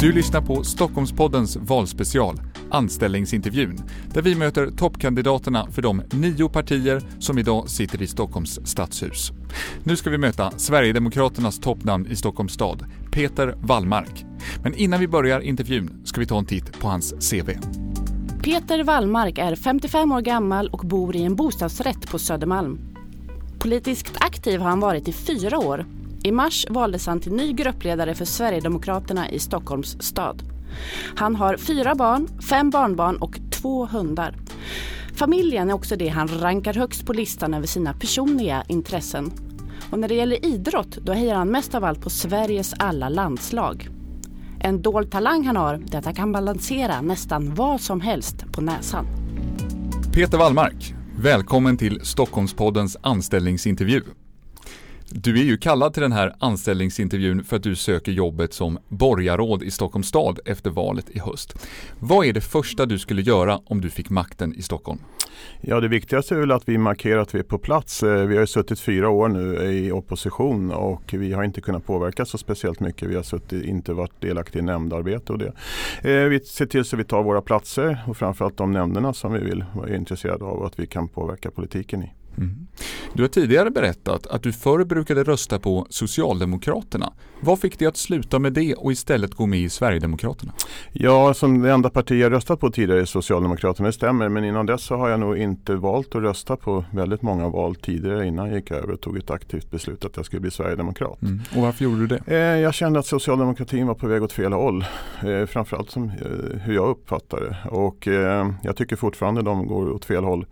Du lyssnar på Stockholmspoddens valspecial, Anställningsintervjun, där vi möter toppkandidaterna för de nio partier som idag sitter i Stockholms stadshus. Nu ska vi möta Sverigedemokraternas toppnamn i Stockholms stad, Peter Wallmark. Men innan vi börjar intervjun ska vi ta en titt på hans CV. Peter Wallmark är 55 år gammal och bor i en bostadsrätt på Södermalm. Politiskt aktiv har han varit i fyra år i mars valdes han till ny gruppledare för Sverigedemokraterna i Stockholms stad. Han har fyra barn, fem barnbarn och två hundar. Familjen är också det han rankar högst på listan över sina personliga intressen. Och när det gäller idrott då hejar han mest av allt på Sveriges alla landslag. En dold talang han har detta att kan balansera nästan vad som helst på näsan. Peter Wallmark, välkommen till Stockholmspoddens anställningsintervju. Du är ju kallad till den här anställningsintervjun för att du söker jobbet som borgarråd i Stockholms stad efter valet i höst. Vad är det första du skulle göra om du fick makten i Stockholm? Ja, det viktigaste är väl att vi markerar att vi är på plats. Eh, vi har suttit fyra år nu i opposition och vi har inte kunnat påverka så speciellt mycket. Vi har suttit, inte varit delaktiga i nämndarbete och det. Eh, vi ser till så att vi tar våra platser och framförallt de nämnderna som vi vill vara intresserade av och att vi kan påverka politiken i. Mm. Du har tidigare berättat att du förr brukade rösta på Socialdemokraterna. Vad fick dig att sluta med det och istället gå med i Sverigedemokraterna? Ja, som det enda parti jag röstat på tidigare är Socialdemokraterna, det stämmer. Men innan dess så har jag nog inte valt att rösta på väldigt många val tidigare innan jag gick över och tog ett aktivt beslut att jag skulle bli Sverigedemokrat. Mm. Och varför gjorde du det? Eh, jag kände att socialdemokratin var på väg åt fel håll. Eh, framförallt som, eh, hur jag uppfattar det. Och jag tycker fortfarande de går åt fel håll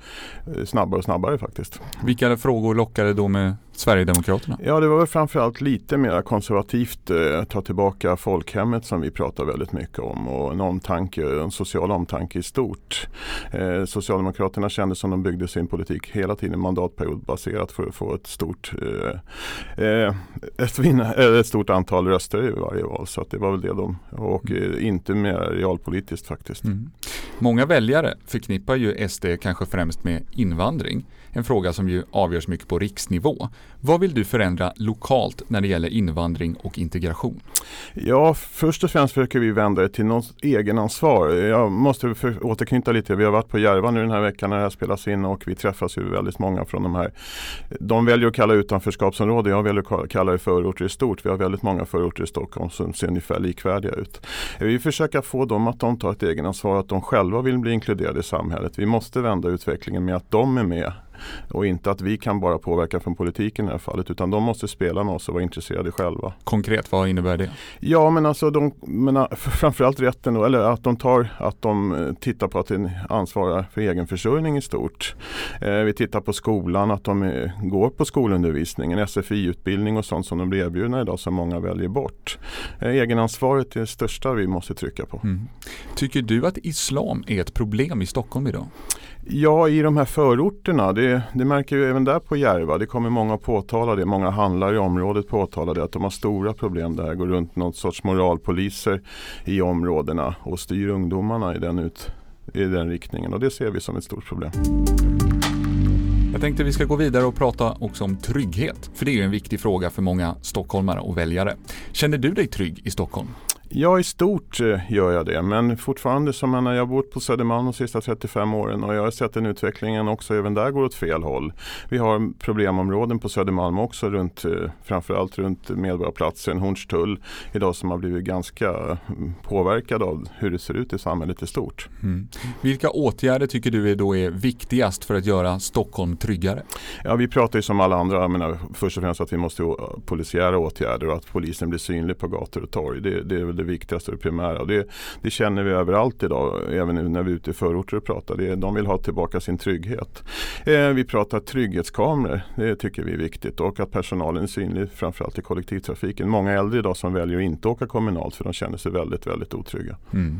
snabbare och snabbare faktiskt. Vilka frågor lockade då med Sverigedemokraterna? Ja, det var väl framförallt lite mer konservativt, eh, ta tillbaka folkhemmet som vi pratar väldigt mycket om och en omtanke, en social omtanke i stort. Eh, Socialdemokraterna kände som de byggde sin politik hela tiden mandatperiod baserat för att få ett stort, eh, eh ett, vinna, ett stort antal röster i varje val. Så det var väl det de, och mm. inte mer realpolitiskt faktiskt. Mm. Många väljare förknippar ju SD kanske främst med invandring en fråga som ju avgörs mycket på riksnivå. Vad vill du förändra lokalt när det gäller invandring och integration? Ja, först och främst försöker vi vända det till något egenansvar. Jag måste återknyta lite. Vi har varit på Järva nu den här veckan när det här spelas in och vi träffas ju väldigt många från de här. De väljer att kalla utanförskapsområden. Jag väljer att kalla det förorter i stort. Vi har väldigt många förorter i Stockholm som ser ungefär likvärdiga ut. Vi försöker få dem att de tar ett egenansvar, att de själva vill bli inkluderade i samhället. Vi måste vända utvecklingen med att de är med och inte att vi kan bara påverka från politiken i det här fallet utan de måste spela med oss och vara intresserade själva. Konkret, vad innebär det? Ja men alltså de, men framförallt rätten då, eller att de tar, att de eh, tittar på att de ansvarar för egenförsörjning i stort. Eh, vi tittar på skolan, att de går på skolundervisningen, SFI-utbildning och sånt som de blir erbjudna idag som många väljer bort. Eh, egenansvaret är det största vi måste trycka på. Mm. Tycker du att islam är ett problem i Stockholm idag? Ja, i de här förorterna, det, det, märker vi även där på Järva. Det kommer många att påtala det. Många handlare i området påtalar det. Att de har stora problem där. Går runt någon sorts moralpoliser i områdena och styr ungdomarna i den, ut, i den riktningen. Och det ser vi som ett stort problem. Jag tänkte vi ska gå vidare och prata också om trygghet. För det är ju en viktig fråga för många stockholmare och väljare. Känner du dig trygg i Stockholm? Ja, i stort eh, gör jag det. Men fortfarande, som jag, jag har bott på Södermalm de sista 35 åren och jag har sett den utvecklingen också även där går åt fel håll. Vi har problemområden på Södermalm också, runt, eh, framförallt runt Medborgarplatsen, Hornstull idag som har blivit ganska mm, påverkade av hur det ser ut i samhället i stort. Mm. Vilka åtgärder tycker du är då är viktigast för att göra Stockholm tryggare? Ja, vi pratar ju som alla andra, menar, först och främst att vi måste polisiära åtgärder och att polisen blir synlig på gator och torg. Det, det är det viktigaste och det primära. Det, det känner vi överallt idag, även när vi är ute i förorter och pratar. Det, de vill ha tillbaka sin trygghet. Eh, vi pratar trygghetskameror, det tycker vi är viktigt och att personalen är synlig framförallt i kollektivtrafiken. Många äldre idag som väljer att inte åka kommunalt för de känner sig väldigt, väldigt otrygga. Mm.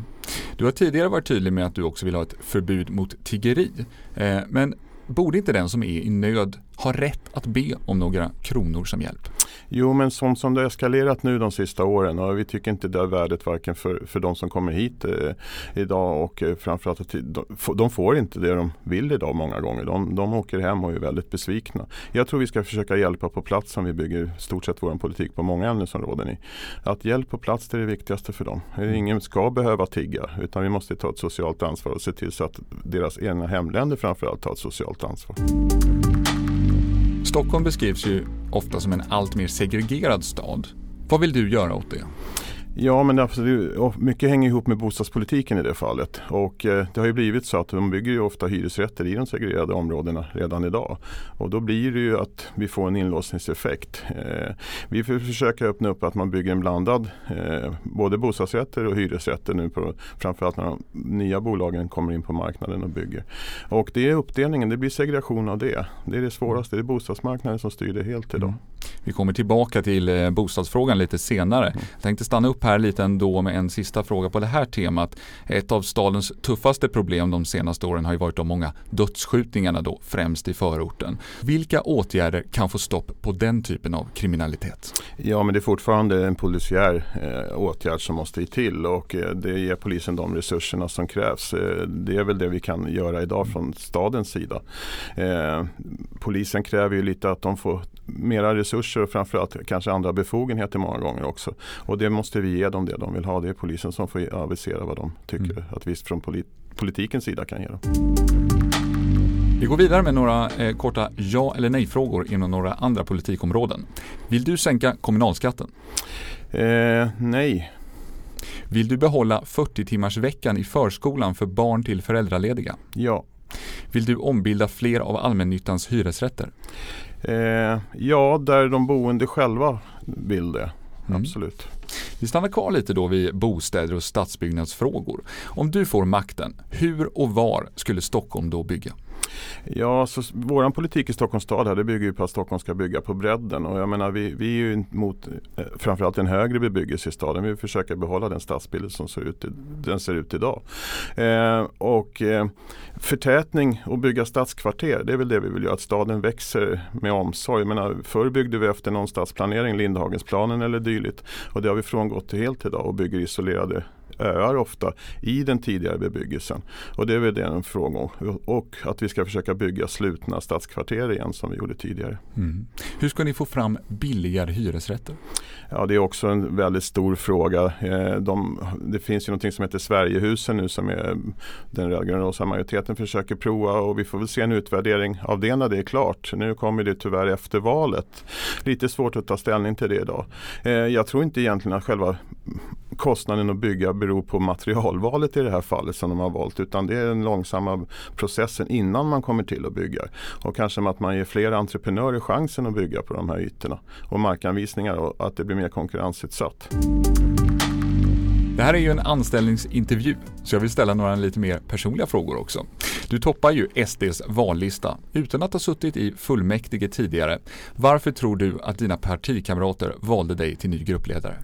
Du har tidigare varit tydlig med att du också vill ha ett förbud mot tiggeri. Eh, men borde inte den som är i nöd har rätt att be om några kronor som hjälp? Jo, men sånt som det har eskalerat nu de sista åren och vi tycker inte det är värdet varken för, för de som kommer hit eh, idag och eh, framförallt att de, de får inte det de vill idag många gånger. De, de åker hem och är väldigt besvikna. Jag tror vi ska försöka hjälpa på plats som vi bygger stort sett vår politik på många ämnesområden i. Att hjälp på plats är det viktigaste för dem. Ingen ska behöva tigga utan vi måste ta ett socialt ansvar och se till så att deras egna hemländer framförallt tar ett socialt ansvar. Stockholm beskrivs ju ofta som en allt mer segregerad stad. Vad vill du göra åt det? Ja, men absolut. mycket hänger ihop med bostadspolitiken i det fallet. Och eh, det har ju blivit så att de bygger ju ofta hyresrätter i de segregerade områdena redan idag. Och då blir det ju att vi får en inlåsningseffekt. Eh, vi försöker öppna upp att man bygger en blandad eh, både bostadsrätter och hyresrätter nu på, framförallt när de nya bolagen kommer in på marknaden och bygger. Och det är uppdelningen, det blir segregation av det. Det är det svåraste, det är bostadsmarknaden som styr det helt idag. Mm. Vi kommer tillbaka till eh, bostadsfrågan lite senare. Mm. Jag tänkte stanna upp här lite ändå med en sista fråga på det här temat. Ett av stadens tuffaste problem de senaste åren har ju varit de många dödsskjutningarna då, främst i förorten. Vilka åtgärder kan få stopp på den typen av kriminalitet? Ja, men det är fortfarande en polisiär eh, åtgärd som måste till och eh, det ger polisen de resurserna som krävs. Eh, det är väl det vi kan göra idag från stadens sida. Eh, polisen kräver ju lite att de får mera resurser och framförallt kanske andra befogenheter många gånger också. Och det måste vi ge dem det de vill ha. Det är polisen som får avisera vad de tycker mm. att vi från polit politikens sida kan ge dem. Vi går vidare med några eh, korta ja eller nej-frågor inom några andra politikområden. Vill du sänka kommunalskatten? Eh, nej. Vill du behålla 40 timmars veckan i förskolan för barn till föräldralediga? Ja. Vill du ombilda fler av allmännyttans hyresrätter? Eh, ja, där de boende själva vill det. Mm. Absolut. Vi stannar kvar lite då vid bostäder och stadsbyggnadsfrågor. Om du får makten, hur och var skulle Stockholm då bygga? Ja, så vår politik i Stockholms stad här, det bygger ju på att Stockholm ska bygga på bredden. Och jag menar, vi, vi är ju mot eh, framförallt en högre bebyggelse i staden. Vi försöker behålla den stadsbilden som ser ut, den ser ut idag. Eh, och eh, förtätning och bygga stadskvarter, det är väl det vi vill göra. Att staden växer med omsorg. Jag menar, förr byggde vi efter någon stadsplanering, Lindhagensplanen eller dylikt. Och det har vi gått helt idag och bygger isolerade öar ofta i den tidigare bebyggelsen. Och det är väl det en fråga om. Och att vi ska försöka bygga slutna stadskvarter igen som vi gjorde tidigare. Mm. Hur ska ni få fram billigare hyresrätter? Ja, det är också en väldigt stor fråga. Eh, de, det finns ju någonting som heter Sverigehusen nu som är den rödgröna majoriteten försöker prova och vi får väl se en utvärdering av det när det är klart. Nu kommer det tyvärr efter valet. Lite svårt att ta ställning till det idag. Eh, jag tror inte egentligen att själva kostnaden att bygga beror på materialvalet i det här fallet som de har valt utan det är den långsamma processen innan man kommer till att bygga. Och kanske med att man ger fler entreprenörer chansen att bygga på de här ytorna och markanvisningar och att det blir mer konkurrensutsatt. Det här är ju en anställningsintervju, så jag vill ställa några lite mer personliga frågor också. Du toppar ju SDs vallista utan att ha suttit i fullmäktige tidigare. Varför tror du att dina partikamrater valde dig till ny gruppledare?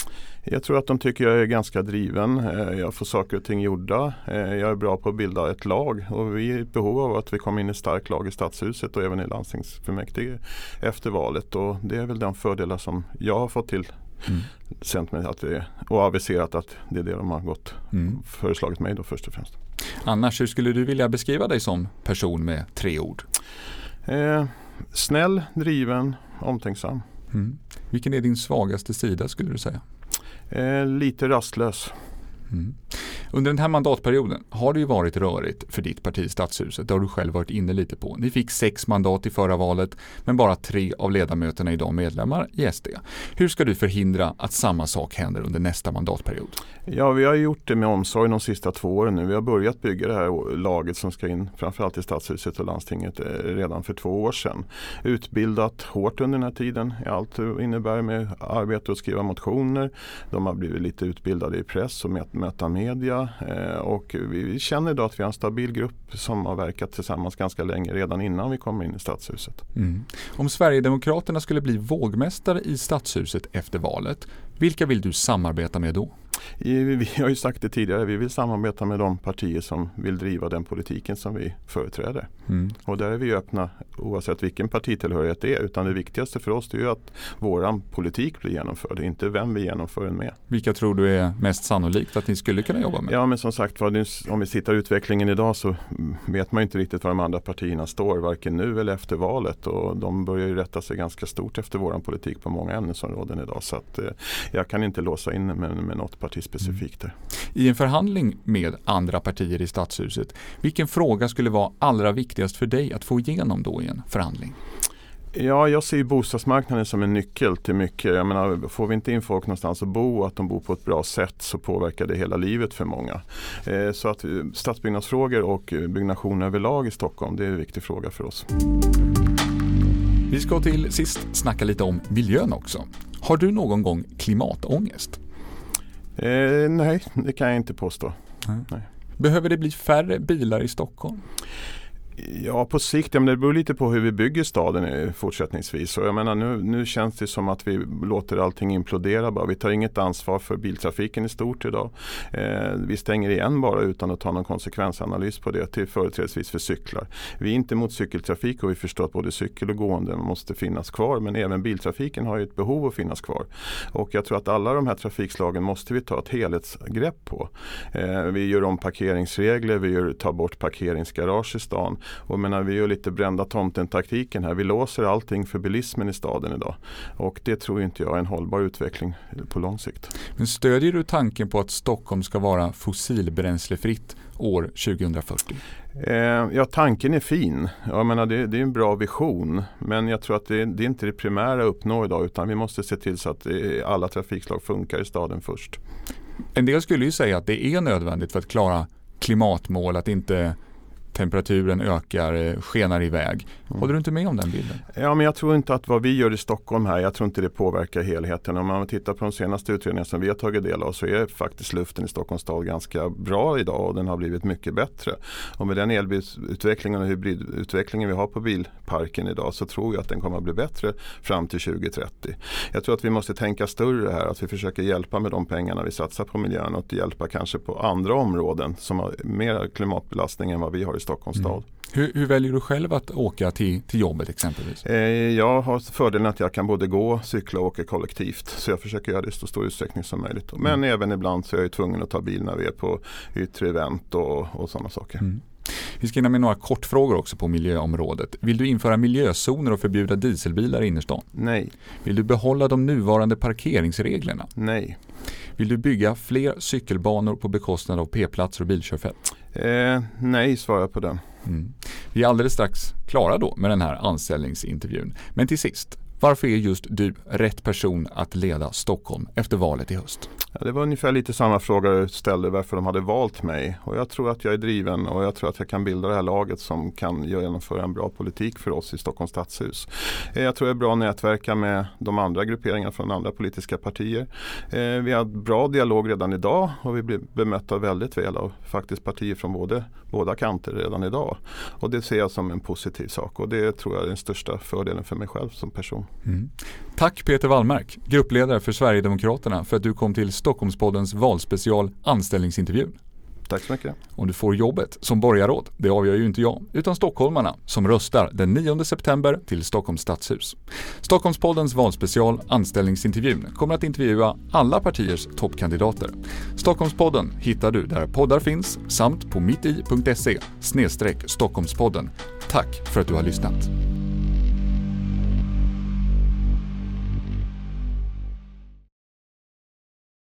Jag tror att de tycker jag är ganska driven. Eh, jag får saker och ting gjorda. Eh, jag är bra på att bilda ett lag och vi är i behov av att vi kommer in i starkt lag i stadshuset och även i landstingsfullmäktige efter valet. Och det är väl de fördelar som jag har fått till mm. Mig att det, och aviserat att det är det de har gått mm. föreslagit mig då först och främst. Annars, hur skulle du vilja beskriva dig som person med tre ord? Eh, snäll, driven, omtänksam. Mm. Vilken är din svagaste sida skulle du säga? Eh, lite rastlös. Mm. Under den här mandatperioden har det ju varit rörigt för ditt parti i Stadshuset. Det har du själv varit inne lite på. Ni fick sex mandat i förra valet men bara tre av ledamöterna är idag medlemmar i SD. Hur ska du förhindra att samma sak händer under nästa mandatperiod? Ja, vi har gjort det med omsorg de sista två åren nu. Vi har börjat bygga det här laget som ska in framförallt i Stadshuset och landstinget eh, redan för två år sedan. Utbildat hårt under den här tiden i allt det innebär med arbete och skriva motioner. De har blivit lite utbildade i press och möta media Eh, och vi känner idag att vi har en stabil grupp som har verkat tillsammans ganska länge redan innan vi kom in i Stadshuset. Mm. Om Sverigedemokraterna skulle bli vågmästare i Stadshuset efter valet, Vilka vill du samarbeta med då? Vi har ju sagt det tidigare, vi vill samarbeta med de partier som vill driva den politiken som vi företräder. Mm. Och där är vi öppna oavsett vilken partitillhörighet det är. Utan det viktigaste för oss är ju att våran politik blir genomförd, inte vem vi genomför den med. Vilka tror du är mest sannolikt att ni skulle kunna jobba med? Ja men som sagt om vi tittar utvecklingen idag så vet man inte riktigt var de andra partierna står, varken nu eller efter valet. Och de börjar ju rätta sig ganska stort efter våran politik på många ämnesområden idag. Så att, eh, jag kan inte låsa in med, med något parti specifikt där. I en förhandling med andra partier i Stadshuset, vilken fråga skulle vara allra viktigast för dig att få igenom då i en förhandling? Ja, jag ser bostadsmarknaden som en nyckel till mycket. Jag menar, får vi inte in folk någonstans att bo och att de bor på ett bra sätt så påverkar det hela livet för många. Eh, så att eh, stadsbyggnadsfrågor och byggnation överlag i Stockholm, det är en viktig fråga för oss. Vi ska till sist snacka lite om miljön också. Har du någon gång klimatångest? Eh, nej, det kan jag inte påstå. Nej. Behöver det bli färre bilar i Stockholm? Ja, på sikt. Ja, men det beror lite på hur vi bygger staden fortsättningsvis. Och jag menar, nu, nu känns det som att vi låter allting implodera bara. Vi tar inget ansvar för biltrafiken i stort idag. Eh, vi stänger igen bara utan att ta någon konsekvensanalys på det, till företrädesvis för cyklar. Vi är inte mot cykeltrafik och vi förstår att både cykel och gående måste finnas kvar. Men även biltrafiken har ju ett behov att finnas kvar. Och jag tror att alla de här trafikslagen måste vi ta ett helhetsgrepp på. Eh, vi gör om parkeringsregler, vi gör, tar bort parkeringsgarage i stan. Och menar, vi gör lite brända tomten-taktiken här. Vi låser allting för bilismen i staden idag. Och det tror inte jag är en hållbar utveckling på lång sikt. Men stödjer du tanken på att Stockholm ska vara fossilbränslefritt år 2040? Eh, ja, tanken är fin. Jag menar, det, det, är en bra vision. Men jag tror att det, det är inte det primära att uppnå idag utan vi måste se till så att alla trafikslag funkar i staden först. En del skulle ju säga att det är nödvändigt för att klara klimatmål att inte temperaturen ökar, eh, skenar iväg. Mm. Håller du inte med om den bilden? Ja, men jag tror inte att vad vi gör i Stockholm här, jag tror inte det påverkar helheten. Om man tittar på de senaste utredningarna som vi har tagit del av så är faktiskt luften i Stockholms stad ganska bra idag och den har blivit mycket bättre. Och med den elbilsutvecklingen och hybridutvecklingen vi har på bilparken idag så tror jag att den kommer att bli bättre fram till 2030. Jag tror att vi måste tänka större här, att vi försöker hjälpa med de pengarna vi satsar på miljön och hjälpa kanske på andra områden som har mer klimatbelastning än vad vi har i Stockholms stad. Mm. Hur, hur, väljer du själv att åka till, till jobbet exempelvis? Eh, jag har fördelen att jag kan både gå, cykla och åka kollektivt. Så jag försöker göra det i så stor utsträckning som möjligt. Men mm. även ibland så är jag tvungen att ta bil när vi är på yttre event och, och sådana saker. Mm. Vi ska hinna med några kortfrågor också på miljöområdet. Vill du införa miljözoner och förbjuda dieselbilar i innerstan? Nej. Vill du behålla de nuvarande parkeringsreglerna? Nej. Vill du bygga fler cykelbanor på bekostnad av p-platser och bilkörfält? Eh, nej, svarar jag på den. Mm. Vi är alldeles strax klara då med den här anställningsintervjun. Men till sist, varför är just du rätt person att leda Stockholm efter valet i höst? Ja, det var ungefär lite samma fråga du ställde varför de hade valt mig. Och jag tror att jag är driven och jag tror att jag kan bilda det här laget som kan genomföra en bra politik för oss i Stockholms stadshus. Eh, jag tror det är bra att nätverka med de andra grupperingarna från andra politiska partier. Eh, vi har bra dialog redan idag och vi blir bemötta väldigt väl av faktiskt partier från både, båda kanter redan idag. Och det ser jag som en positiv sak och det tror jag är den största fördelen för mig själv som person. Mm. Tack Peter Wallmark, gruppledare för Sverigedemokraterna för att du kom till Stockholmspoddens valspecial Anställningsintervjun. Tack så mycket. Om du får jobbet som borgarråd, det avgör ju inte jag, utan stockholmarna som röstar den 9 september till Stockholms stadshus. Stockholmspoddens valspecial Anställningsintervjun kommer att intervjua alla partiers toppkandidater. Stockholmspodden hittar du där poddar finns samt på mitti.se Stockholmspodden. Tack för att du har lyssnat.